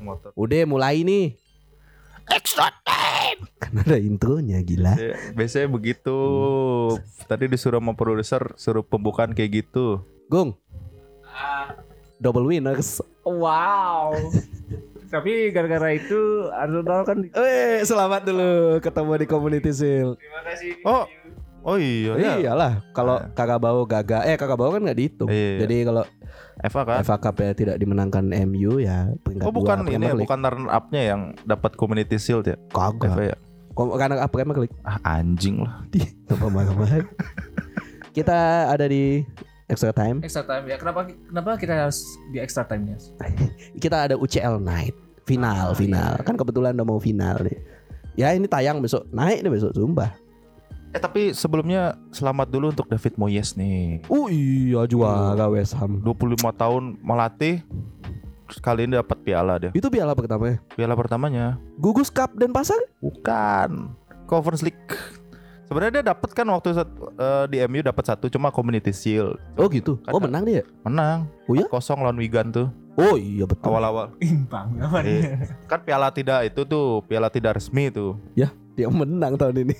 motor. Udah mulai nih. Extra time. Kan ada intronya gila. Ya, biasanya begitu. Tadi disuruh sama produser suruh pembukaan kayak gitu. Gung. Double winners. Wow. Tapi gara-gara itu Arsenal kan Eh, selamat dulu ketemu di Community Shield. terima kasih. Oh, oh iya ya. Iyalah, kalau Kakabau gagal, eh Kakabau kan nggak dihitung. Iya. Jadi kalau Eva kan. FA Cup ya tidak dimenangkan MU ya peringkat Oh bukan dua ini ya, bukan runner up-nya yang dapat community shield ya. Kagak. Eva ya. Kom- Karena apa Premier League? Ah anjing lah. Apa marah-marah? Kita ada di extra time. Extra time ya. Kenapa kenapa kita harus di extra time-nya? Kita ada UCL Night final Ah, final. iya. Kan kebetulan udah mau final nih. Ya ini tayang besok naik nih besok sumpah. Eh tapi sebelumnya selamat dulu untuk David Moyes nih. Oh iya juara West Ham. 25 tahun melatih kali ini dapat piala dia. Itu piala pertama ya. Piala pertamanya Gugus Cup dan Pasar? bukan Conference League. Sebenarnya dia dapat kan waktu eh, di MU dapat satu cuma Community Shield. Oh gitu. Oh Kan- menang dia. Menang. Oh ya? Kosong lawan Wigan tuh Oh iya betul. awal-awal. Imbang Eh, namanya. kan piala tidak itu tuh piala tidak resmi tuh. Dia menang tahun ini.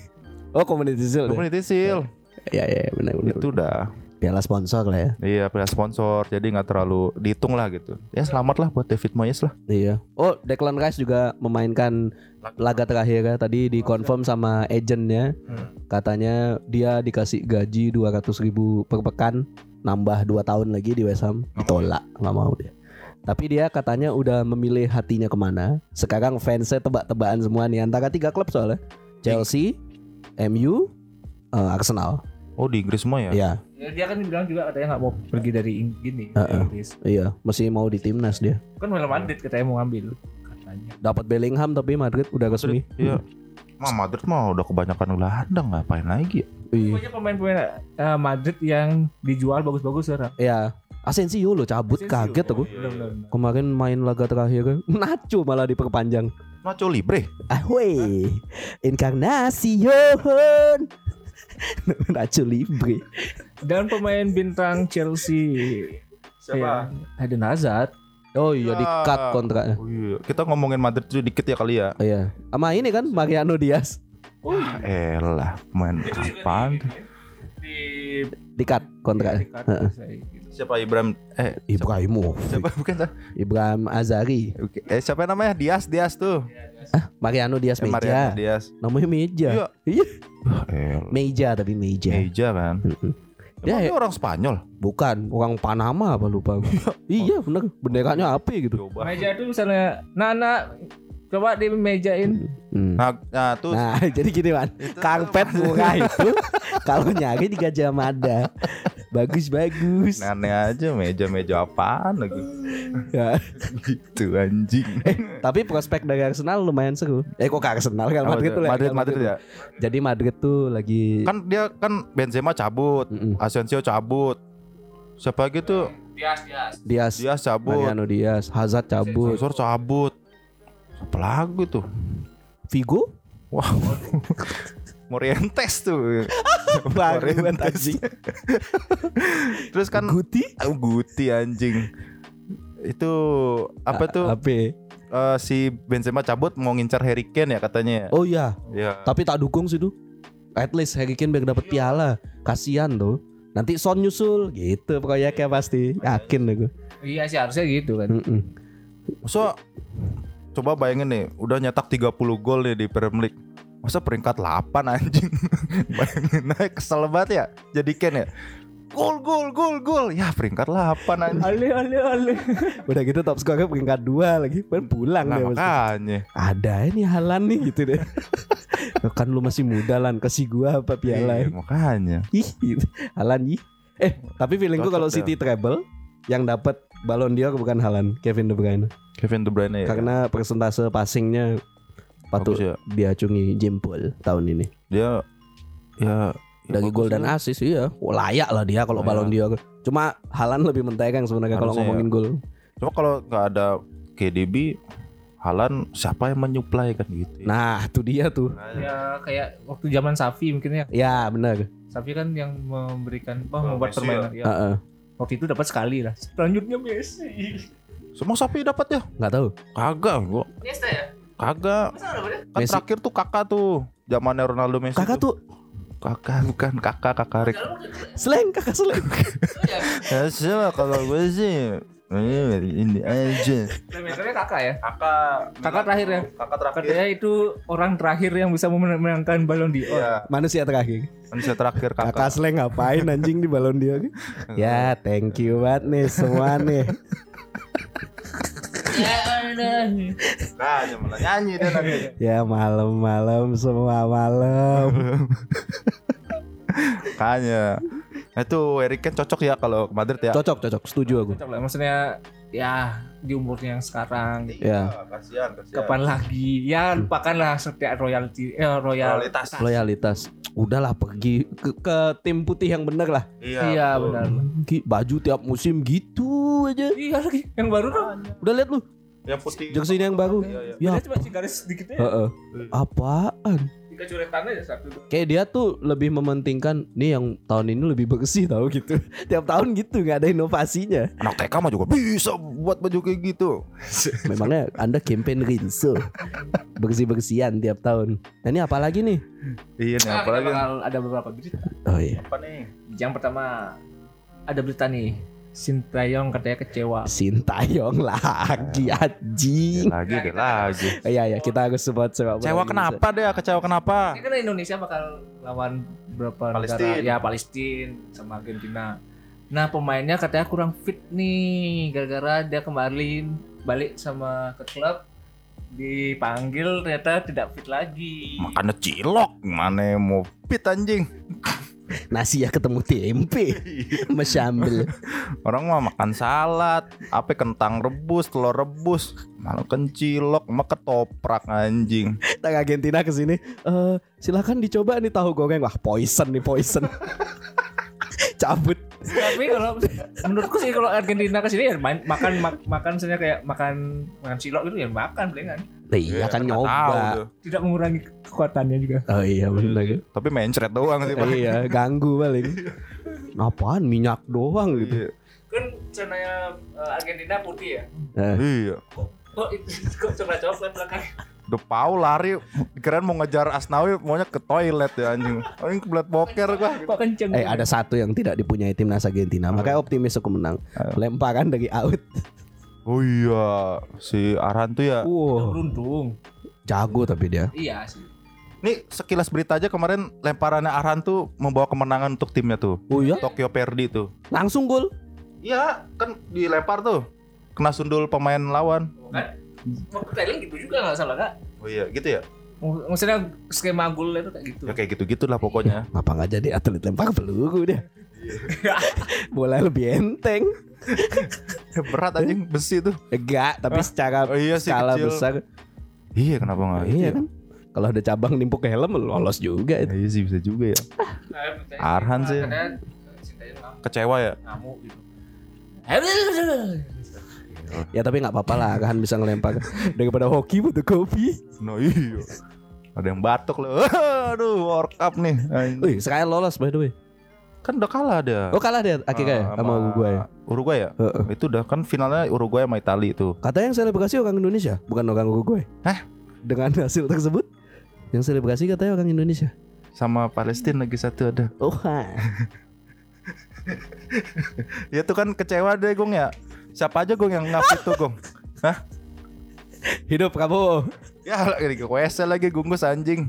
Oh Community Shield. ya? Community Shield Iya iya benar benar. itu udah Piala sponsor lah ya. iya piala sponsor jadi nggak terlalu dihitung lah gitu. Ya selamat lah buat David Moyes lah. Iya. Oh, Declan Rice juga memainkan laga terakhir ya. Tadi dikonfirm sama agentnya. Hmm. Katanya dia dikasih gaji 200 ribu per pekan, nambah 2 tahun lagi di West Ham. Ditolak, nggak mau dia. Tapi dia katanya udah memilih hatinya ke mana. Sekarang fansnya tebak-tebakan semua nih antara tiga klub soalnya. Chelsea, MU, eh, Arsenal. Oh di Inggris semua ya? Iya, Ya, dia kan bilang juga katanya nggak mau pergi dari gini Heeh. Inggris. iya, masih mau di timnas dia. Kan Real Madrid katanya mau ngambil katanya. Dapat Bellingham tapi Madrid udah resmi. Iya. Mah Madrid mah udah kebanyakan Belanda ngapain lagi ya? Iya. Pokoknya pemain-pemain eh, Madrid yang dijual bagus-bagus sekarang. Iya. Asensio lo cabut Asensio. kaget aku. Oh, iya, benar, benar. Kemarin main laga terakhir Nacho malah diperpanjang. Nacho Libre. Ahwe, Encarnacion. Nacho Libre. Dan pemain bintang Chelsea Siapa? Ya, Eden Hazard. Oh iya Ya. di cut kontraknya. Oh iya. Kita ngomongin Madrid dulu dikit ya kali ya. Oh, iya. Sama ini kan Mariano Diaz Oh Ah, elah, pemain apaan? tuh? Di di cut kontraknya. Heeh. Siapa Ibrahim? Eh, Ibrahimovic. siapa bukan? Ibrahim Azari. Oke. Eh, siapa namanya? Dias, Dias tuh. Mariano Diaz Eh, Mariano Meja. Dias. Namanya Meja. Iya. Iya. Ah. Meja tapi Meja. Meja kan. Emang Ya, dia orang Spanyol. Bukan orang Panama apa lupa. iya bener benderanya api gitu. Coba. meja itu misalnya Nana coba dimejain Hmm. Nah, nah tuh Nah, jadi gini man, karpet murah itu kalau nyari di Gajah Mada, bagus bagus. aneh aja meja-meja apaan lagi. Ya. gitu anjing. Tapi prospek dari Arsenal lumayan seru. Eh kok ke Arsenal Apa Madrid tuh? tuh Madrid, Real Madrid ya. Jadi Madrid tuh lagi. Kan dia kan Benzema cabut, Mm-mm. Asensio cabut. Siapa gitu? Dias Dias Diaz, Dia cabut, Mariano Diaz, Hazard cabut, Sensor cabut. Apa lagi tuh? Figo Wah. Morientes tuh. Morientes. anjing. Terus kan Guti Oh, Guti anjing. Itu apa tuh? Apa? Eh, si Benzema cabut mau ngincar Harry Kane ya katanya. Oh iya, Ya. tapi tak dukung sih tuh. At least Harry Kane biar dapat piala. Kasihan tuh. Nanti Son nyusul gitu proyeknya pasti. Yakin aku. iya sih harusnya gitu kan Mm-mm. Masa coba bayangin nih, udah nyetak 30 gol nih di Premier League. Masa peringkat 8 anjing. bayangin aja kesel banget ya. Jadi Ken ya. Gol gol gol gol. Ya peringkat 8 anjing. ale ale ale Udah gitu top skornya peringkat dua lagi. Kan pulang Nah, dia pasti. makanya. Ada ini Halan nih gitu deh. kan lu masih muda lan kasih gua apa piala. Iya, makanya. Ih, gitu. Halan ih. Eh, tapi feelingku kalau ya. City treble yang dapat Ballon d'Or bukan Halan, Kevin De Bruyne. Kevin De Bruyne ya. Karena persentase passingnya patut ya. diacungi jempol tahun ini. Dia ya ya Dari bagus gol dan asis iya. Oh, layak lah dia kalau. Ballon d'Or. Cuma Halan lebih mentegang sebenarnya kalau ngomongin gol. Cuma kalau nggak ada KDB Halan siapa yang menyuplai kan gitu. ya. Nah, itu dia tuh. ya kayak waktu zaman Safi mungkin ya Ya, benar. Safi kan yang memberikan apa Oh, membuat Messi permainan ya. Heeh. waktu itu dapat sekali lah selanjutnya Messi Semua sapi dapat ya? Nggak tahu. Kagak, gua Iniesta ya? Kagak. Kan Messi. terakhir tuh kakak tuh zamannya Ronaldo Messi. Kakak tuh kakak bukan kakak kakak Rick. seleng, kakak seleng. Ya kalau gue sih ini ini aja. Kakak ya? Kakak Kakak terakhir ya? Kakak terakhir. Katanya itu orang terakhir yang bisa memenangkan balon d'Or. Iya, Manusia terakhir. manusia terakhir kakak. Kakak seleng ngapain anjing di balon dia? ya, thank you banget nih semua nih. Ya ada. Nah, malah nyanyi dia nanti. Ya malam-malam semua malam. Kayaknya. Nah, itu Harry Kane cocok ya kalau ke Madrid ya. Cocok, cocok. Setuju aku. Cocok lah. Maksudnya ya di umurnya yang sekarang Ya. kasihan, kasihan. kapan lagi ya lupakanlah setiap royalty eh royal Loyalitas. Loyalitas. Udahlah pergi ke, ke tim putih yang bener lah. iya betul. benar Baju tiap musim gitu aja. iya lagi yang baru tuh Udah lihat lu Yang putih. jersey ini yang baru. Iya, iya. Ya, cuma garis sedikit ya heeh. Apaan? Tiga coretan aja satu Kayak dia tuh lebih mementingkan nih yang tahun ini lebih bersih tahu gitu. Tiap tahun gitu nggak ada inovasinya. Anak TK mah juga bisa buat baju kayak gitu. Memangnya Anda campaign rinso bersih-bersihan tiap tahun. Nah, ini apa lagi nih? Iya nih, nah, apalagi bakal ada beberapa berita Oh iya. apa nih? yang pertama ada berita nih Sintayong katanya kecewa Sintayong lagi anjing. Lagi deh lagi. Iya ya, kita harus sebut sepak bola Kecewa kenapa deh? Kecewa kenapa? Ini kan Indonesia bakal lawan berapa Palestina. negara? Ya Palestina sama Argentina. Nah pemainnya katanya kurang fit nih gara-gara dia kembali balik sama ke klub dipanggil ternyata tidak fit lagi. Makannya cilok, mana mau fit anjing? Nasi ya ketemu tempe. Mesyambil. Orang mah makan salad, apa kentang rebus, telur rebus, malah kan cilok, mah ketoprak anjing. Tang Argentina ke sini. Eh, silakan dicoba nih tahu goreng. Wah, poison nih, poison. Cabut. Tapi kalau menurutku sih kalau Argentina ke sini ya main, makan mak, makan misalnya kayak makan makan cilok gitu ya makan palingan. Nah, iya kan nggak tahu nyoba. Tidak mengurangi kekuatannya juga. Oh iya benar. Tapi mencret doang sih. Pak. iya, ganggu paling. Apaan minyak doang gitu. Iya. Kan cenanya eh, Argentina putih ya. Eh, Iya. Kok itu kok coba coklat belakang. Udah Pau lari, keren mau ngejar Asnawi, maunya ke toilet ya anjing. Anjing kebelet boker gua. Kok kenceng. eh ada satu yang tidak dipunyai timnas Argentina, makanya optimis aku menang. Lemparan dari out. Oh iya, si Arhan tuh ya. Wow, beruntung. jago tapi dia. Iya sih. Nih sekilas berita aja kemarin lemparannya Arhan tuh membawa kemenangan untuk timnya tuh. Oh iya, Tokyo Verdy tuh. langsung gol. Iya, kan dilempar tuh. Kena sundul pemain lawan. Kan? Waktu Thailand gitu juga nggak salah kak. Oh iya, gitu ya. Mak- Maksudnya skema gol itu kayak gitu. Ya kayak gitu-gitu lah pokoknya. Ngapa nggak jadi atlet lempar peluru dia? Bola lebih enteng. Berat anjing besi tuh. Enggak, tapi secara Oh iya sih, skala kecil. besar. Iya, kenapa enggak? Iya kan? Kalau ada cabang nimpuk ke helm lolos juga itu. Iya sih bisa juga ya. Arhan sih. Kecewa ya. ngamuk gitu. Ya tapi nggak apa-apa lah, kan bisa ngelempar daripada hoki butuh kopi. No iya. Ada yang batuk loh. Aduh, World Cup nih. Wih, sekarang lolos by the way. Kan udah kalah dia. Oh kalah dia akhirnya ya Ah, sama Uruguay. Uruguay ya? Heeh. Itu udah kan finalnya Uruguay sama Italia itu. Katanya yang selebrasi orang Indonesia, bukan orang Uruguay. Hah? Dengan hasil tersebut, yang selebrasi katanya orang Indonesia. Sama Palestina lagi satu ada. Oh, ha. Ya tuh kan kecewa deh Gong ya. Siapa aja Gong yang ngapit tuh Gong? Hah? hidup Prabowo. Ya lagi ke WC lagi gunggus anjing.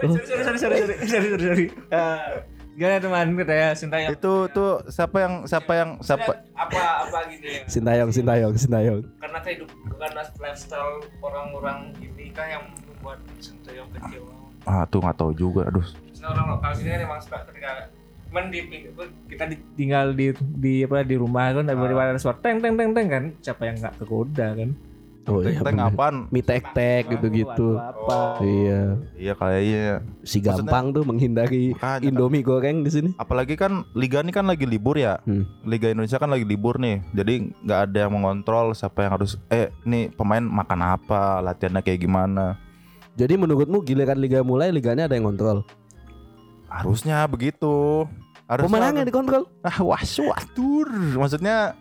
Sorry sorry sorry sorry sorry sorry sorry. sorry. Eh, Gimana teman katanya Sintayong? Itu tuh siapa yang siapa yang siapa apa apa gini ya? Sintayong, Sintayong, Sintayong. Karena kehidup karena lifestyle orang-orang ini kan yang membuat Sintayong kecewa. Ah tuh nggak tahu juga. Aduh. Maksudnya orang lokal sini kan emang suka ketika men di kita tinggal di di apa di rumah kan daripada ada suara teng teng teng teng kan siapa yang nggak kegoda kan Oh iya. Teng bener. apaan? Mie tek-tek gitu-gitu. apa Iya. Iya kayaknya. Si gampang tuh menghindari Makanya kan. Indomie goreng di sini. Apalagi kan liga ini kan lagi libur ya. Hmm. Liga Indonesia kan lagi libur nih. Jadi nggak ada yang mengontrol siapa yang harus eh nih pemain makan apa, latihannya kayak gimana. Jadi menurutmu giliran liga mulai liganya ada yang kontrol? Harusnya begitu. Harusnya Pemenangnya dikontrol. Ah, was watur. Maksudnya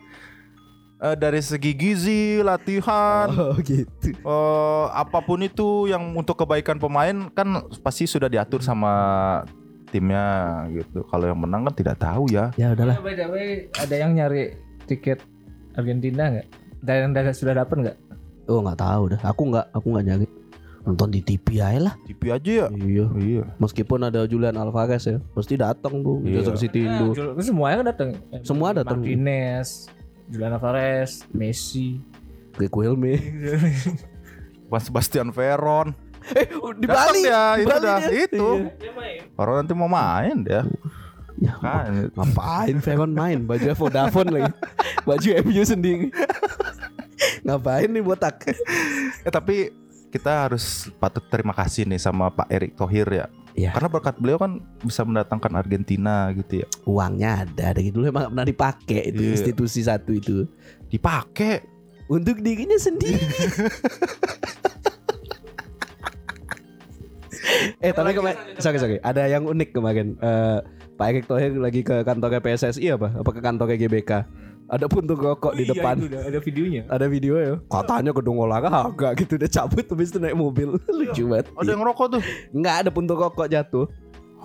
eh, dari segi gizi, latihan, Oh gitu. eh, apa pun itu yang untuk kebaikan pemain kan pasti sudah diatur sama timnya gitu. Kalau yang menang kan tidak tahu ya. Ya udahlah. By the way, ada yang nyari tiket Argentina nggak? Dan yang udah- sudah dapat nggak? Oh nggak tahu dah. Aku nggak aku nggak nyari. Nonton di TV aja lah. TV aja ya. Iya. Iya. Meskipun ada Julian Alvarez ya, pasti datang tuh Iya. Manchester City Indo. Semuanya kan datang. Semua datang. Martinez, Julian Alvarez, Messi. Helme. Juan Sebastian Veron. eh, di Datang Bali. Di itu Bali dah, dia. itu. Iya. Orang nanti mau main dia. Ya, Kan. ngapain Veron main? Baju Vodafone lagi. Baju MU sendiri. ngapain nih botak? Eh tapi kita harus patut terima kasih nih sama Pak Erick Thohir ya. Iya. Karena berkat beliau kan bisa mendatangkan Argentina gitu ya. Uangnya ada dari dulu emang pernah dipakai itu Iya. institusi satu itu Dipakai. untuk dirinya sendiri. eh tapi kemarin sorry sorry ada yang unik kemarin Eh, Pak Erick Thohir lagi ke kantornya PSSI apa apa ke kantornya GBK ada puntung rokok di depan ada videonya. ada video ya katanya gedung olahraga gitu udah cabut habis itu naik mobil lucu banget Ada yang ngerokok tuh. nggak ada puntung rokok jatuh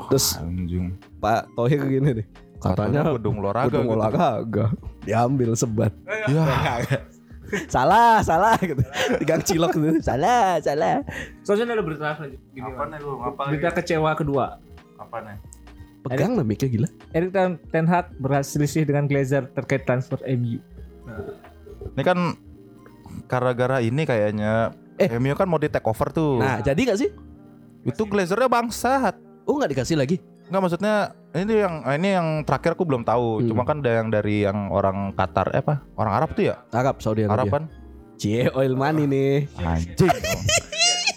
terus Anjing. Pak Thohir gini nih katanya gedung olahraga. gedung gitu. olahraga diambil sebat Ya. salah salah gitu di gang cilok gitu salah salah Soalnya ada berita apa gini. Apa nih lu? Apa Berita kecewa kedua. Apa nih? Pegang lah mic gila Erik Ten, Hag berselisih dengan Glazer terkait transfer MU. Ini kan gara-gara ini kayaknya Eh. MU kan mau di take over tuh. nah jadi gak sih itu glazernya bangsat. oh nggak dikasih lagi Enggak maksudnya ini yang ini yang terakhir aku belum tahu. Hmm. Cuma kan ada yang dari yang orang Qatar eh apa? Orang Arab tuh ya? Arab Saudi Arab Arabia kan? cie oil money nih Anjing.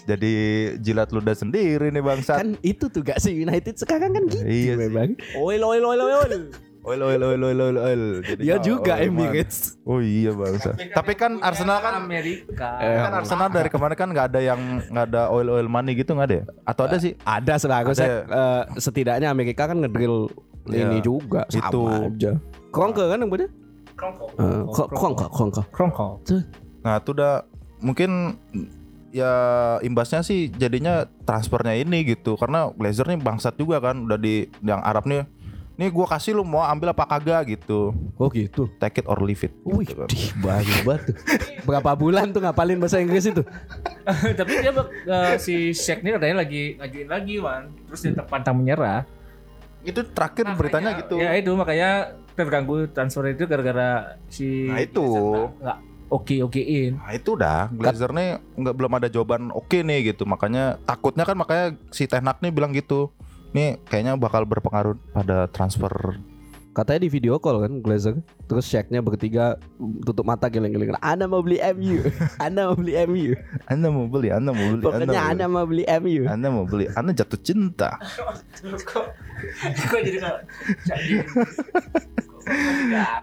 Jadi jilat ludah sendiri nih bangsat. kan itu tuh gak sih United sekarang kan gitu Iya sih. memang Oil oil oil oil. Oil oil oil oil oil oil. Jadi dia oh, juga oil man. Emirates Oh iya bangsat. Tapi kan Arsenal kan Amerika. Eh, kan Arsenal dari kemarin kan nggak ada yang nggak ada oil oil money gitu nggak ada ya? Atau ada sih? ada seharusnya eh, setidaknya Amerika kan ngedrill Iya. ini juga sama Itu. aja Kronke kan yang punya Krongko. Eh, Kro- Kronke Kronke Krongko. Nah itu udah mungkin ya imbasnya sih jadinya transfernya ini gitu karena Glazer nih bangsat juga kan udah di yang Arab nih nih gua kasih lu mau ambil apa kagak gitu oh gitu take it or leave it Wih, gitu kan. dih, bagus banget tuh. Berapa bulan tuh ngapalin bahasa Inggris itu? Tapi dia eh, si Sheikh ini katanya lagi ngajuin lagi Wan. Terus dia terpantang menyerah. itu terakhir beritanya gitu Ya itu makanya terganggu transfer itu gara-gara si Nah, itu. nggak oke okein. Nah itu udah. Glazer nih nggak belum ada jawaban oke nih gitu. Makanya takutnya kan makanya si Tehnak nih bilang gitu. Nih kayaknya bakal berpengaruh pada transfer. Katanya di video call kan Glazer. Terus Shaq-nya bertiga tutup mata geleng-geleng. Anda mau beli MU Anda mau beli MU Anda mau beli Anda mau beli Pokoknya Anda mau mau beli MU. Anda mau beli. Anda jatuh cinta. Kok kok jadi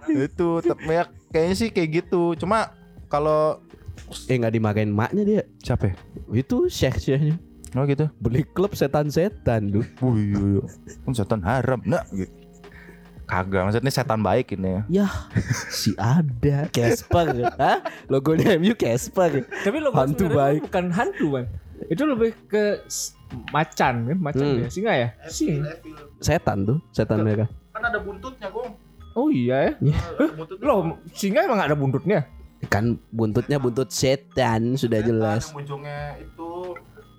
itu tapi ya kayaknya sih kayak gitu cuma kalau Eh gak dimarahin maknya dia siapa ya? Itu Shaq-nya oh gitu Beli klub setan-setan lu Wih, iya, iya. kan setan haram nah gitu kagak maksudnya setan baik ini Ya si ada Casper Hah? Logonya MU Casper Tapi lo Hantu baik. bukan hantu man. Itu lebih ke macan kan, macan Hmm. ya, singa ya? Singa. Setan tuh Setan mereka kan ada buntutnya gong Oh iya ya. Loh, singa emang ada buntutnya? Kan buntutnya buntut setan Sudah jelas. yang ujungnya itu.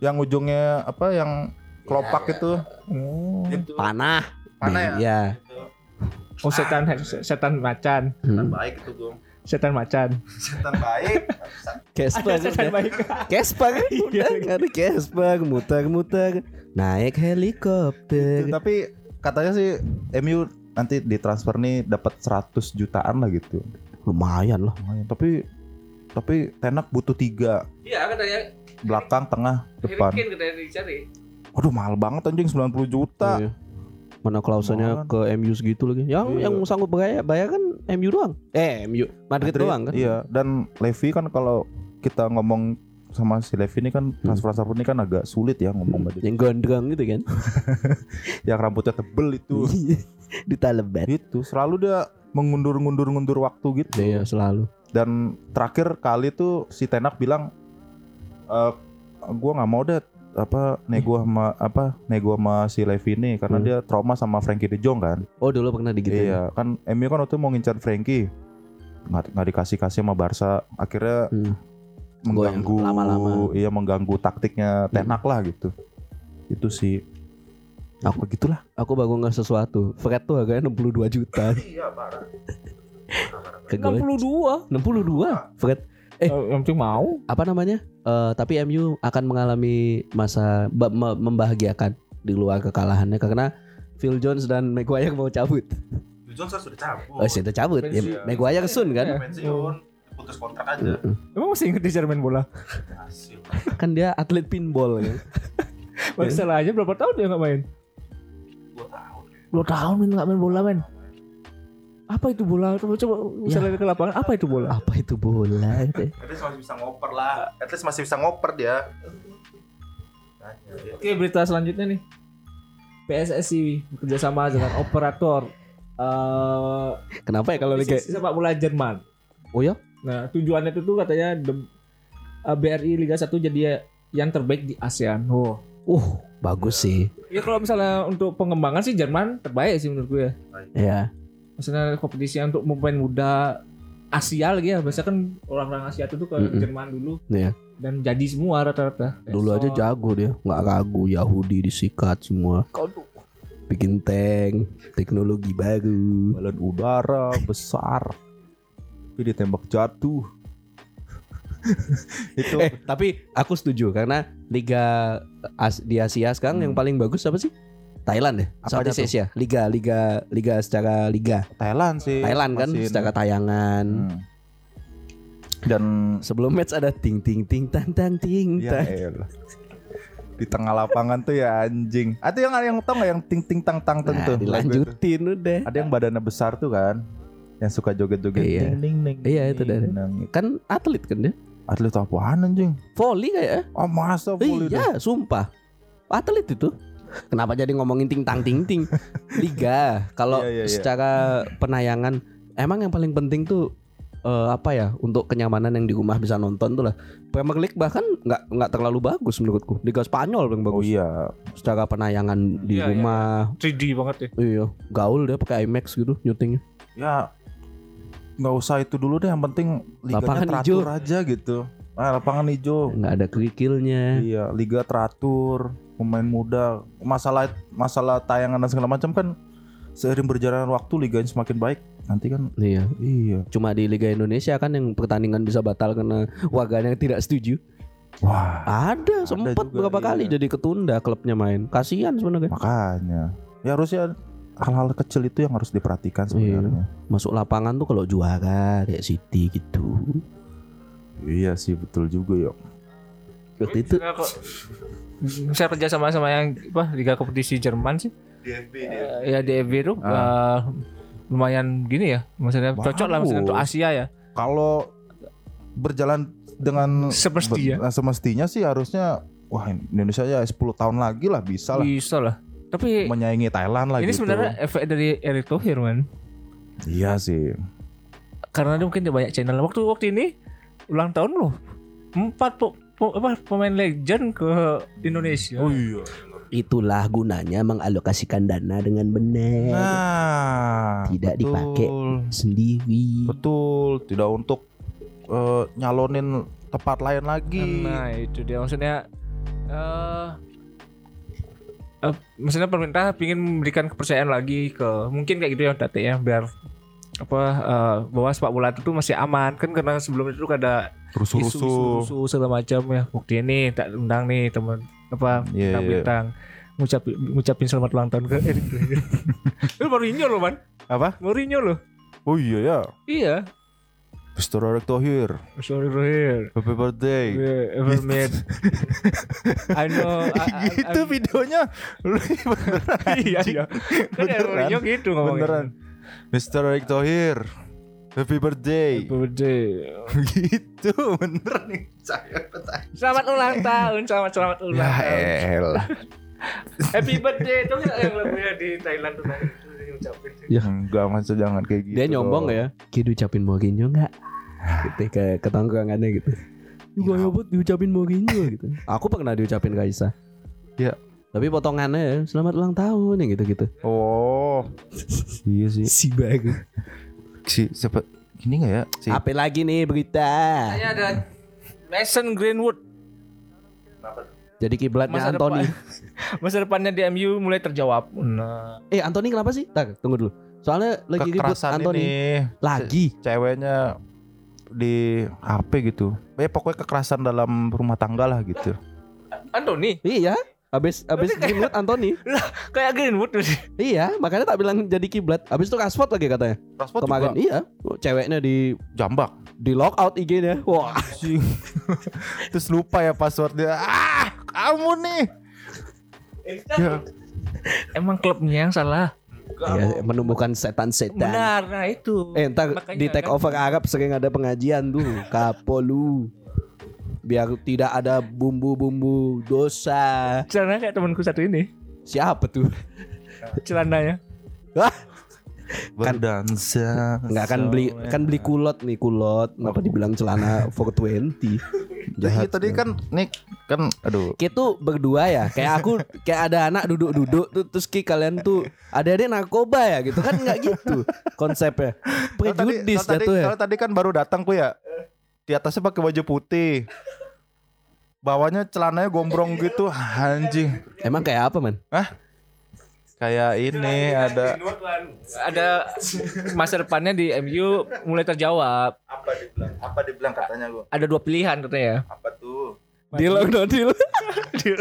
Yang ujungnya apa yang kelopak itu? Oh. itu. Panah. Panah ya? Iya. Oh setan setan macan, Hmm. baik itu gong setan macan. setan baik. Casper Ada setan baik. Casper udah nggak ada Casper muter-muter. Naik helikopter. Tapi katanya sih MU nanti ditransfer nih dapat 100 jutaan lah gitu. Lumayan lah. Lumayan. tapi tapi Tenak butuh tiga. Iya katanya belakang tengah depan. Katanya dicari. Waduh mahal banget anjing 90 juta. Iya. mana klausulnya ke MU segitu lagi. Yang Iya. yang sanggup bayar bayar kan MU doang? Eh MU Madrid, doang kan? Iya. Dan Levi kan kalau kita ngomong sama si Levi ini kan transfer transfer ini kan agak sulit ya ngomong dia. yang gondrong gitu kan Yang rambutnya tebel itu di Taliban itu selalu dia mengundur-ngundur-ngundur waktu gitu. Iya selalu. Dan terakhir kali tuh si Tenak bilang e, gua nggak mau deh apa nego sama apa nego sama si Levi ini karena Hmm. dia trauma sama Frankie De Jong kan. Oh dulu pernah digituin. Iya, kan MU kan waktu itu mau ngincar Frankie. Nggak, nggak dikasih kasih sama Barca. Akhirnya Hmm. Mengganggu lama-lama. iya mengganggu taktiknya Tenak lah gitu. Itu sih. Aku- Apa gitulah. Aku baru nggak sesuatu. Fred tuh harganya 62 juta. Iya, parah. Gue 62. 62. Fred Eh. Eh, yang penting mau. apa namanya? Eh, tapi MU akan mengalami masa ba- me- membahagiakan di luar kekalahannya karena Phil Jones dan Maguire mau cabut. Johnson sudah cabut. Oh, sudah cabut. Ya, Pensiun. Maguire sun kan? pensiun, putus kontrak aja. Emang masih inget dia cara main bola? Hasil. Kan dia atlet pinball ya. Masalahnya berapa tahun dia nggak main? Dua tahun. Dua tahun main nggak main bola men. Apa itu bola? Coba coba misalnya ke lapangan apa itu bola? Apa itu bola? At least masih bisa ngoper lah. At least masih bisa ngoper dia. Oke berita selanjutnya nih. PSSI bekerja sama dengan operator eh Kenapa ya kalau Liga sepak bola Jerman. Oh ya? Nah tujuannya itu tuh katanya the- eh, BRI Liga 1 jadi yang terbaik di ASEAN. Oh. Uh, bagus sih. Ya kalau misalnya untuk pengembangan sih Jerman terbaik sih menurut gue ya. Ya. Maksudnya kompetisi untuk pemain muda Asia lagi ya. Biasanya kan orang-orang Asia itu tuh ke Mm-mm. Jerman dulu Iya. dan jadi semua rata-rata. Dulu aja jago dia, nggak ragu Yahudi disikat semua. Bikin tank, teknologi baru. Balon udara besar. Tapi ditembak jatuh. itu Eh, tapi aku setuju karena liga As- di Asia sekarang Hmm. yang paling bagus apa sih? Thailand ya, Apa Southeast? Asia, liga, liga, liga secara liga. Thailand sih. Thailand kan masih- secara tayangan. Hmm. Dan Sebelum match ada ting ting ting tang tang ting ya tang. elah. di tengah lapangan tuh ya anjing. Ada yang yang tau nggak yang ting ting tang tang Nah, tuh. dilanjutin udah. Ada yang badannya besar tuh kan. Yang suka joget-joget Iya. ding ding ding. Iya, itu dari-. Kan atlet kan dia. Atlet apaan anjing? Volley kayak. Oh masa volley deh? Iya, sumpah. Atlet itu. Kenapa jadi ngomongin ting tang ting ting? Liga. Kalau Iya, iya, iya. secara penayangan emang yang paling penting tuh eh, apa ya untuk kenyamanan yang di rumah bisa nonton tuh lah. Premier League bahkan nggak nggak terlalu bagus menurutku. Liga Spanyol yang Oh bagus. iya. Secara penayangan di Iya, iya, rumah. 3D banget ya. Iya, gaul dia pakai IMAX gitu nyutingnya. Ya nggak usah itu dulu deh. Yang penting liganya Lapangan teratur hijau. aja gitu. Ah, lapangan hijau. Nggak ada kerikilnya. Iya, liga teratur, pemain muda. Masalah masalah tayangan dan segala macam kan seiring berjalan waktu liganya semakin baik. Nanti kan Iya. iya. Cuma di Liga Indonesia kan yang pertandingan bisa batal karena warganya yang tidak setuju. Wah, Ada sempat berapa iya. kali jadi ketunda klubnya main. Kasihan sebenarnya. makanya. Ya harusnya hal-hal kecil itu yang harus diperhatikan sebenarnya. Masuk lapangan tuh kalau juara kayak City gitu. Iya sih betul juga ya. Waktu itu saya kerja sama sama yang apa liga kompetisi Jerman sih. Eh, ya DFB itu Ah. eh, lumayan gini ya. Maksudnya cocok lah maksudnya untuk. Asia ya. Kalau berjalan dengan Semestinya. ber- semestinya sih harusnya wah Indonesia ya 10 tahun lagi lah bisa lah Bisa lah. Tapi menyaingi Thailand lah ini gitu. sebenarnya efek dari Erick Thohir man. Iya sih. Karena dia mungkin dia banyak channel. Waktu waktu ini ulang tahun loh. Empat po- po- apa, pemain legend ke Indonesia. iya. itulah gunanya mengalokasikan dana dengan benar. Nah, Tidak betul. dipakai. Sendiri. Betul, tidak untuk eh, nyalonin tempat lain lagi. Nah itu dia maksudnya eh eh, maksudnya pemerintah ingin memberikan kepercayaan lagi ke mungkin kayak gitu ya Tate ya biar apa eh, bahwa sepak bola itu masih aman kan karena sebelum itu ada Rusuh-rusuh. segala macam ya bukti ini tak undang nih teman apa Iya, iya. bintang-bintang ngucapin ngucapin selamat ulang tahun ke Erick Thohir. Itu Mourinho loh man Apa? Mourinho loh Oh iya ya. iya Mr. Erick Thohir, sorry Thohir happy birthday. Yeah, ever made I know I, I, itu videonya lu beneran iya iya kan ya Beneran. Gitu ngomongnya beneran Mr. Erick Thohir happy birthday Happy birthday. gitu beneran nih saya Selamat ulang tahun, selamat selamat ulang ya tahun. elah Happy birthday itu kan yang lebih di Thailand tuh. Enggak masa jangan kayak gitu. Dia nyombong ya. Ki diucapin Mourinho enggak? Gitu ke ketongkrongannya gitu. Juga ya buat diucapin Mourinho gitu. Aku pernah diucapin Kaisa. Iya. Tapi potongannya ya, selamat ulang tahun ya gitu-gitu. Oh. iya sih. Si bagus. Si siapa ini enggak ya? Si Apa lagi nih berita? Saya ada Mason Greenwood. Jadi kiblatnya Masa Anthony. depan. Masa depannya di MU mulai terjawab. Nah, Eh Anthony kenapa sih? Tar, tunggu dulu. Soalnya lagi ribut Anthony. ini Lagi. ceweknya di HP gitu. Ya pokoknya kekerasan dalam rumah tangga lah gitu. Anthony Iya. Abis abis Greenwood Anthony. lah kayak Greenwood Iya, makanya tak bilang jadi kiblat. Abis itu Rashford lagi katanya. Rashford Kemarin juga iya, ceweknya di jambak. di lock out IG-nya. Wah, Anjing. Terus lupa ya passwordnya. Ah, kamu nih. Ya, Emang klubnya yang salah. ya, menumbuhkan setan-setan. Benar, nah itu. Eh, ntar Makanya di take kan- over Arab sering ada pengajian tuh, kapolu. Biar tidak ada bumbu-bumbu dosa. Celana kayak temanku satu ini. Siapa tuh? Celananya. Wah, berdansa. nggak kan beli kan beli kulot nih kulot. Kenapa dibilang celana 420? Jadi Jahat. tadi kan nih kan aduh. Kita tuh berdua ya, kayak aku kayak ada anak duduk-duduk tuh terus ki kalian tuh ada adik narkoba ya gitu kan nggak gitu konsepnya. Kalau tadi, Prejudis kalau tadi, ya. kalau tadi kan baru datang ku ya. Di atasnya pakai baju putih. Bawahnya celananya gombrong gitu, anjing. Emang kayak apa man? Kayak ini ada Ada masa depannya di MU mulai terjawab. apa dibilang? Apa dibilang katanya gua? Ada dua pilihan katanya. Apa tuh? Deal or no deal? It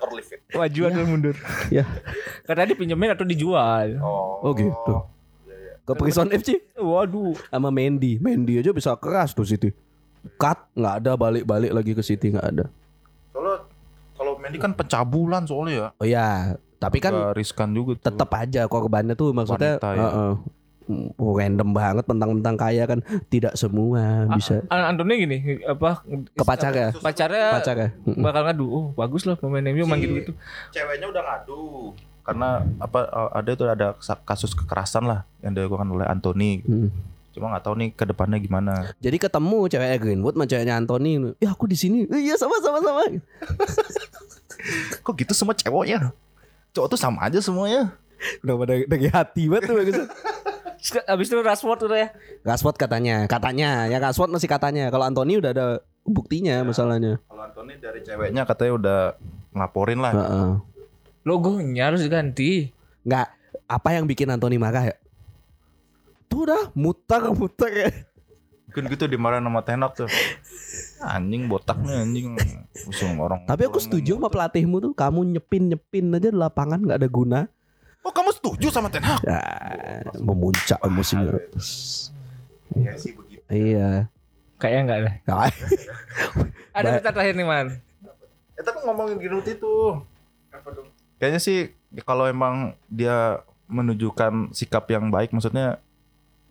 or leave it. Maju atau mundur. ya. Katanya dipinjemin atau dijual. Oh. Oh gitu. Ke Prison FC Waduh. sama Mendy. Mendy aja bisa keras tuh City. Cut nggak ada balik-balik lagi ke City nggak ada. Soalnya kalau Mendy kan pencabulan soalnya ya. Oh ya, tapi kan riskan juga tuh. tetap aja korbannya tuh maksudnya Wanita, ya. heeh. Mm, random banget tentang-tentang kaya kan tidak semua bisa An Anthony gini apa ke pacar ya pacarnya pacar ya Mm-mm. bakal ngadu oh bagus lah pemain MU gitu gitu ceweknya udah ngadu karena apa ada itu ada kasus kekerasan lah yang dilakukan oleh Anthony. Mm. cuma nggak tahu nih ke depannya gimana. Jadi ketemu ceweknya Greenwood sama ceweknya Anthony. Ya aku di sini. "Eh, iya sama sama sama. Kok gitu semua ceweknya? Cowok tuh sama aja semuanya. Udah pada dari hati banget tuh bagus habis itu Rashford udah ya? Rashford katanya. Katanya. Ya Rashford masih katanya. Kalau Anthony udah ada buktinya masalahnya. kalau Anthony dari ceweknya katanya udah ngelaporin lah. Heeh. Logonya harus diganti. Nggak apa yang bikin Anthony marah ya? Tuh udah muter muter ya. Mungkin gitu dimarahin sama Tenak tuh. Anjing botak nih anjing. Usung orang tapi aku setuju sama pelatihmu tuh. Kamu nyepin nyepin aja di lapangan nggak ada guna. Oh kamu setuju sama Tenak? Ya, memuncak emosinya iya sih begitu. Iya. Kayaknya enggak lah Nah, ada berita terakhir nih man eh tapi ngomongin Giroud itu kayaknya sih kalau emang dia menunjukkan sikap yang baik maksudnya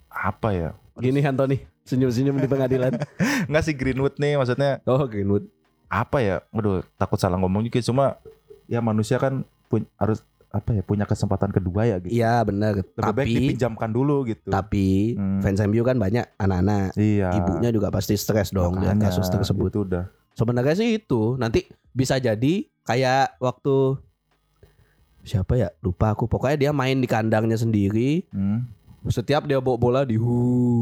apa ya gini Anthony senyum-senyum di pengadilan Enggak sih Greenwood nih maksudnya oh Greenwood apa ya? Aduh, takut salah ngomong juga cuma ya manusia kan pun harus apa ya punya kesempatan kedua ya gitu. iya benar Lebih baik tapi dipinjamkan dulu gitu. tapi Hmm. fans MU kan banyak anak-anak iya. ibunya juga pasti stres dong dengan kasus tersebut Itu udah. sebenarnya sih itu nanti bisa jadi kayak waktu siapa ya? Lupa aku. Pokoknya dia main di kandangnya sendiri. Hmm. setiap dia bawa bola di hu.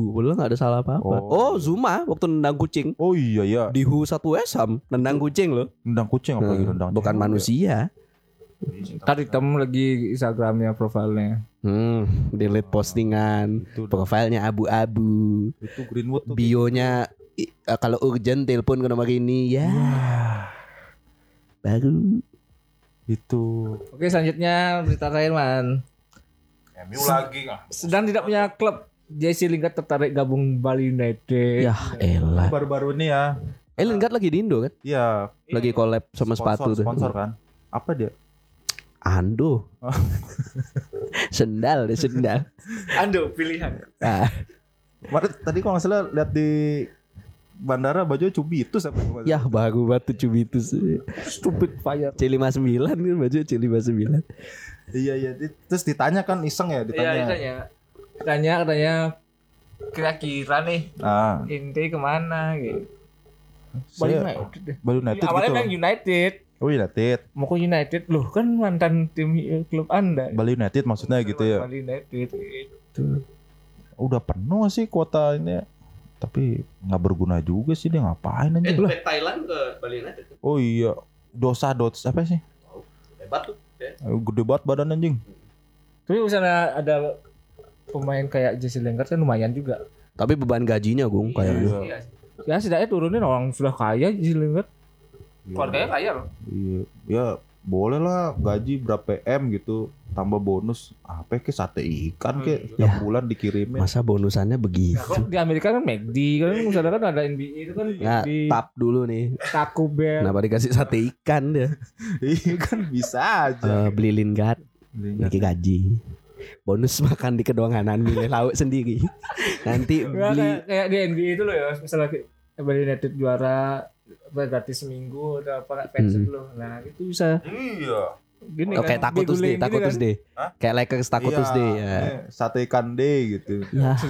Bola nggak ada salah apa apa Oh. oh. Zuma waktu nendang kucing. Oh iya ya, di hu satu esam nendang kucing loh. Nendang kucing apalagi Hmm, nendang. bukan cewek. manusia. Tadi temu lagi Instagramnya profilnya. Hmm delete postingan. Itu, profilnya abu-abu. Itu Greenwood tuh. bionya eh, kalau urgent telepon ke nomor ini ya. Baru Itu. oke selanjutnya berita terakhir man MU lagi ah. sedang tidak punya klub Jesse Lingard tertarik gabung Bali United ya elah Baru-baru ini ya. eh Lingard lagi di Indo kan Iya. lagi collab sama sponsor, sepatu tuh Sponsor kan. Apa dia? Ando Oh. sendal deh sendal Ando pilihan ah, Kemarin tadi kalau nggak salah lihat di bandara baju cubitus apa? ya baru batu cubitus stupid fire C59 kan baju C59 Iya iya. Terus ditanya kan iseng ya Iya, ditanya. ditanya. Tanya katanya kira-kira nih Ah, inti ke mana gitu. Bali United deh. Bali United Awalnya gitu. United. Oh United. Mau ke United loh kan mantan tim klub anda. Bali United maksudnya gitu ya. Bali United gitu. Udah penuh sih kuota ini. Tapi nggak berguna juga sih dia ngapain Eh, aja. back Thailand ke Bali United. Oh iya. Dosa dots apa sih? Hebat tuh. Ya. Eh, Gede banget badan anjing. Tapi misalnya ada pemain kayak Jesse Lingard kan lumayan juga. Tapi beban gajinya Gung kayak gitu. Iya. Ya setidaknya turunin orang sudah kaya Jesse Lingard. Keluarganya kaya loh. Iya. Ya boleh lah gaji berapa M gitu tambah bonus apa ke sate ikan ke Hmm. tiap Ya. bulan dikirimin Masa bonusannya begitu? Nah, di Amerika kan McD kan misalnya kan ada NBA itu kan Nggak, di tap dulu nih. Taco Bell. Kenapa dikasih sate ikan dia? iya kan bisa aja Eh, beli Lingard, dikasih gaji. Bonus makan di kedonganan milih lauk sendiri. Nanti beli kayak, kayak di NBA itu loh ya misalnya Bali United juara apa gratis seminggu atau apa fans Hmm. loh. Nah itu bisa iya gini Oh, kan kayak takutus deh, diguling gini takutus kan. deh. Kayak Lakers takutus Iya, deh. Ya. sate ikan deh gitu Ya.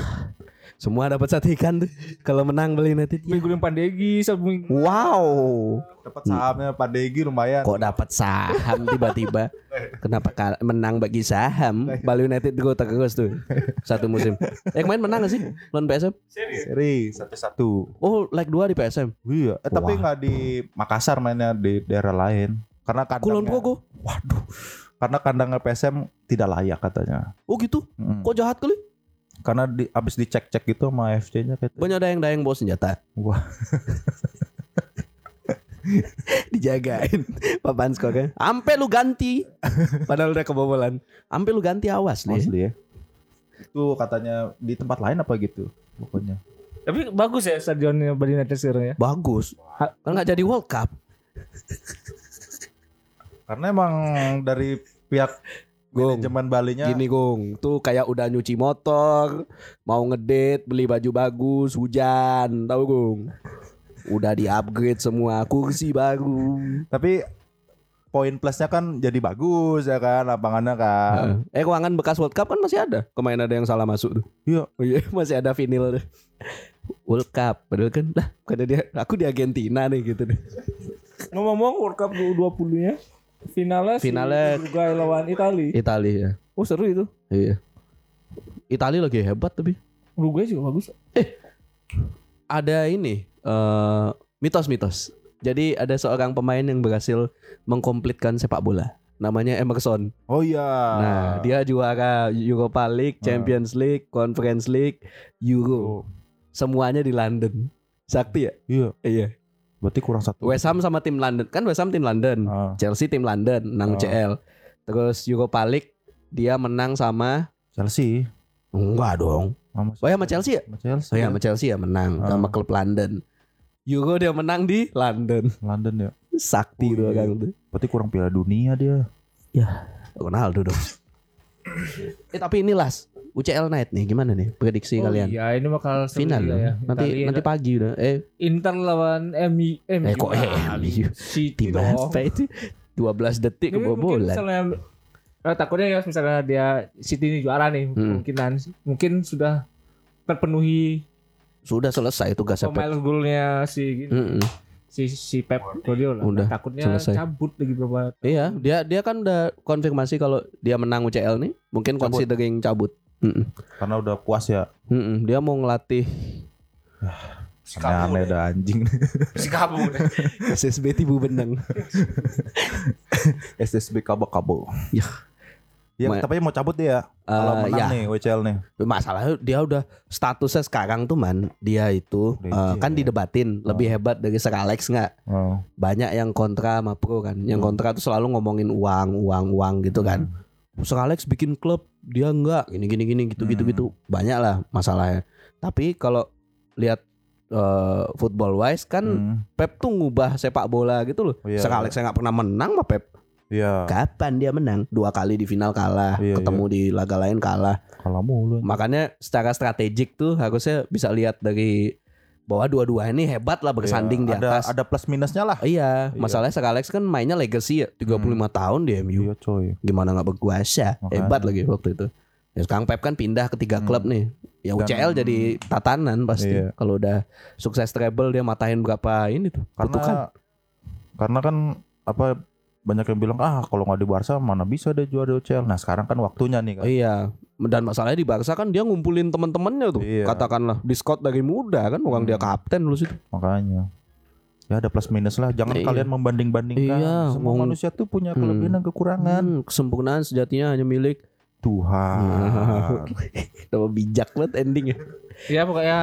Semua dapat sate ikan tuh. Kalau menang Bali United. Ya. Minggu Pandegi satu minggu. Wow. dapat sahamnya Pak Degi lumayan Kok dapat saham tiba-tiba? Kenapa kal- menang bagi saham? Bali United go terus tuh satu musim. Eh kemarin menang gak sih lawan PSM? seri satu satu Oh, leg 2 di PSM. iya eh, tapi nggak di Makassar mainnya di daerah lain karena Kulon kandangnya Progo. waduh karena kandangnya PSM tidak layak katanya Oh gitu. Mm. Kok jahat kali? karena di, abis dicek-cek gitu sama FC-nya kayak Banyak dayang-dayang bawa senjata. Wah. Dijagain Papan skornya Ampe lu ganti Padahal udah kebobolan Ampe lu ganti awas nih Asli ya. Itu katanya di tempat lain apa gitu pokoknya. Tapi bagus ya stadionnya Bali United sekarang ya. Bagus Kan gak jadi World Cup Karena emang dari pihak Gong. manajemen Balinya Gini Gong. Tuh kayak udah nyuci motor Mau ngedate Beli baju bagus Hujan. Tahu Gong? Udah di upgrade semua Kursi baru. Tapi poin plusnya kan jadi bagus ya kan lapangannya kan. Eh ruangan bekas World Cup kan masih ada? Kemarin ada yang salah masuk tuh. Iya. Oh iya masih ada vinil tuh. World Cup. Padahal kan Lah bukan dia Aku di Argentina nih gitu deh. Ngomong-ngomong World Cup 2020 nya finalnya Finalnya- Uruguay lawan Italia. Italia ya Oh seru itu. Iya Italia lagi hebat tapi Uruguay juga bagus. ada ini eh mitos-mitos. Jadi ada seorang pemain yang berhasil mengkomplitkan sepak bola. Namanya Emerson. Oh iya. Nah, dia juara Europa League, Champions League, Conference League, Euro. Oh, Semuanya di London. Sakti ya? iya. Iya. Berarti kurang satu. West Ham sama tim London. Kan West Ham tim London. Ah, Chelsea tim London, menang Oh. CL. Terus Europa League dia menang sama Chelsea. enggak dong. Sama, Oh ya sama Chelsea ya? sama Chelsea. Oh ya sama Chelsea ya menang Ah. sama klub London. Euro dia menang di London. London ya. Sakti Oh, iya. tuh. Berarti kurang Piala Dunia dia. Ronaldo dong. eh tapi ini las UCL Night nih gimana nih prediksi oh kalian? iya ini bakal Final loh. ya. Nanti Italia nanti pagi udah. Eh Inter lawan MU. MU. Eh, kok Ah, MU? City tim dong. apa itu? 12 detik kebobolan. misalnya eh, takutnya ya misalnya dia City ini juara nih Hmm. kemungkinan mungkin sudah terpenuhi Sudah selesai tugasnya Pep. pemain golnya si Mm-mm. si si Pep Guardiola. Udah, takutnya selesai. cabut lagi berapa Iya, dia dia kan udah konfirmasi kalau dia menang UCL nih, mungkin Cabut. considering cabut. Mm-mm. Karena udah puas ya. Mm-mm. Dia mau ngelatih si Aneh-aneh ada anjing. si kabu deh. SSB Tibu Benang. SSB kabo-kabo. Ya. Ya, Ma- tapi mau cabut dia. Kalau Eh, menang ya. nih WCL nih. Masalahnya dia udah statusnya sekarang tuh man, dia itu Legend. eh, kan didebatin lebih hebat dari Sir Alex nggak? Oh. Banyak yang kontra sama pro kan. Yang Hmm. kontra tuh selalu ngomongin uang, uang, uang gitu kan. Sir Alex bikin klub, dia enggak gini gini gini gitu gitu Hmm. gitu. Banyak lah masalahnya. Tapi kalau lihat eh, football wise kan Hmm. Pep tuh ngubah sepak bola gitu loh. Oh, iya, Sir Alex nggak pernah menang mah Pep. Iya. Kapan dia menang? Dua kali di final kalah, Iya, ketemu di laga lain kalah. Kalah mulu. Makanya secara strategik tuh harusnya bisa lihat dari bahwa dua-dua ini hebat lah bersanding di Iya, ada atas. ada plus minusnya lah. Iya, masalahnya Sir Alex kan mainnya legacy ya, 35 tahun di MU. Iya coy. Gimana nggak berkuasa? Makanya. Hebat lagi waktu itu. Ya, sekarang Pep kan pindah ke tiga Hmm. klub nih. Ya Dan- UCL jadi tatanan pasti. Iya. Kalau udah sukses treble dia matahin berapa ini tuh. Karena karena kan apa banyak yang bilang ah kalau nggak di Barca mana bisa dia juara di UCL. Nah sekarang kan waktunya nih kan. Iya. Dan masalahnya di Barca kan dia ngumpulin teman-temannya tuh. Iya. Katakanlah di dari muda kan orang Hmm. dia kapten dulu situ. Makanya. Ya ada plus minus lah. Jangan Iya. kalian membanding-bandingkan. Iya, Semua mau- manusia tuh punya Hmm. kelebihan dan kekurangan. Hmm, kesempurnaan sejatinya hanya milik Tuhan. Nama bijak banget endingnya. Ya pokoknya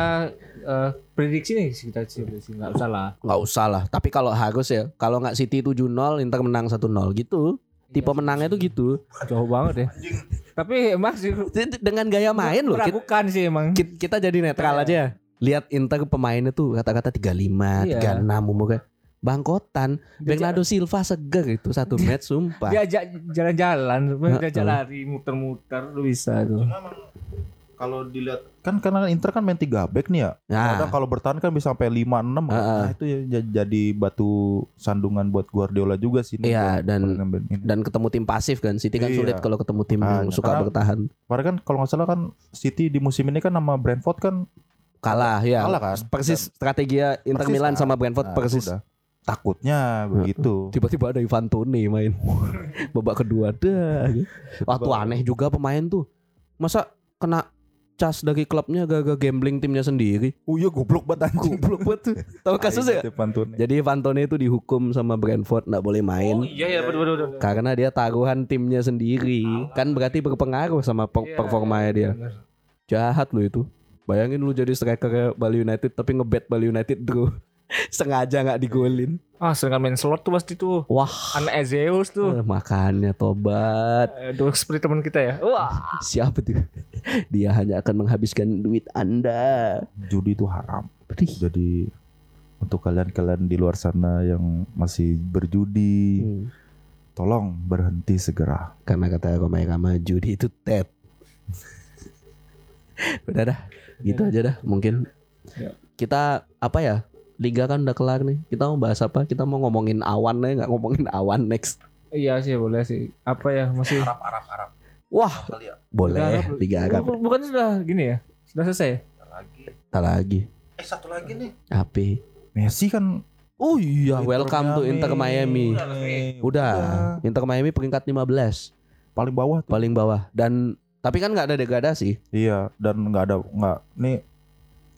eh, prediksi nih kita sih prediksi nggak usah lah. Nggak usah lah. Tapi kalau harus ya, kalau nggak City 7-0, Inter menang 1-0 gitu. Tipe Iya. menangnya tuh gitu. Jauh banget ya. Tapi emang sih Dengan gaya main loh. Meragukan sih emang. kita- kita jadi netral aja. ya. Lihat Inter pemainnya tuh kata-kata 35, Iya. 36 umurnya. Bangkotan. Bernardo Silva seger itu satu match sumpah. Diajak jalan-jalan, diajak Heeh. lari, muter-muter lu bisa tuh. Cuma emang kalau dilihat kan karena Inter kan main 3 back nih ya. Nah. Kadang kalau bertahan kan bisa sampai 5 6. Heeh. Nah, itu ya jadi batu sandungan buat Guardiola juga sih. Iya, dan-. Dan ketemu tim pasif kan. City kan Iya. sulit kalau ketemu tim yang Makanya, suka karena- bertahan. Kemarin kan kalau nggak salah kan City di musim ini kan sama Brentford kan Kalah ya. Kalah kan? Persis strategi Inter Persis Milan kan? sama Brentford Nah, persis. udah. Takutnya begitu. Tiba-tiba ada Ivan Toney main babak kedua dah. Waktu aneh juga pemain tuh. Masa kena cas dari klubnya gagal gambling timnya sendiri. Oh iya goblok banget anjing. Goblok banget tuh. Tahu kasusnya? Pantun. Jadi Ivan Toney itu dihukum sama Brentford nggak boleh main. Oh iya ya betul betul. betul. Karena dia taruhan timnya sendiri Kan berarti berpengaruh sama per- Iya, performanya dia bener. Jahat lu itu Bayangin lu jadi striker Bali United Tapi ngebet Bali United draw Sengaja nggak digolin Ah, sedangkan main slot tuh pasti tuh. Wah Anak Zeus tuh. eh, Makannya tobat Eh, Dua seperti teman kita ya. Wah. Siapa tuh Dia hanya akan menghabiskan duit anda Judi itu haram. Pedih. Jadi untuk kalian-kalian di luar sana yang masih berjudi, Hmm. tolong berhenti segera. Karena kata Romai Rama judi itu tet Udah dah Gitu aja dah mungkin Ya. Kita apa ya Liga kan udah kelar nih Kita mau bahas apa Kita mau ngomongin awan nih nggak ngomongin awan next Iya sih boleh sih. Apa ya masih Arab, Arab, Arab. Wah ya. boleh Arab. Liga Arab Bukan- Bukan sudah gini ya? Sudah selesai ya? Lagi. Ntar lagi Eh satu lagi nih. apa Messi kan Oh iya Inter welcome to Inter Miami Udah. Udah Inter Miami peringkat 15 Paling bawah tuh. Paling bawah Dan tapi kan nggak ada degradasi Iya, dan nggak ada nggak nih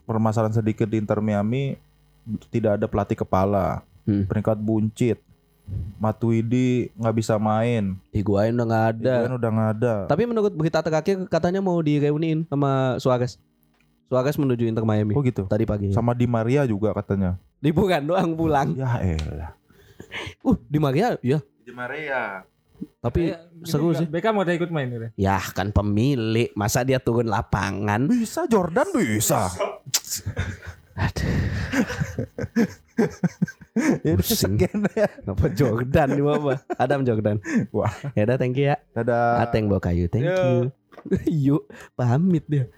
permasalahan sedikit di Inter Miami tidak ada pelatih kepala. Hmm. Peringkat buncit. Matuidi nggak bisa main. Higuain udah nggak ada Higuain udah nggak ada. Tapi menurut berita terakhir katanya mau direuniin sama Suarez. Suarez menuju Inter Miami Oh gitu. tadi pagi. Sama Di Maria juga katanya. Liburan doang pulang. Ya elah. Uh, di Maria ya. Di Maria. Tapi gini seru juga. sih. Beckham udah ikut main gitu. Ya kan pemilik, masa dia turun lapangan? Bisa Jordan bisa. ya udah sekian ya. Apa Jordan di apa? Adam Jordan. Wah. Ya udah thank you ya. Dadah. Ateng bawa kayu, thank Yo. you. Yuk, pamit dia.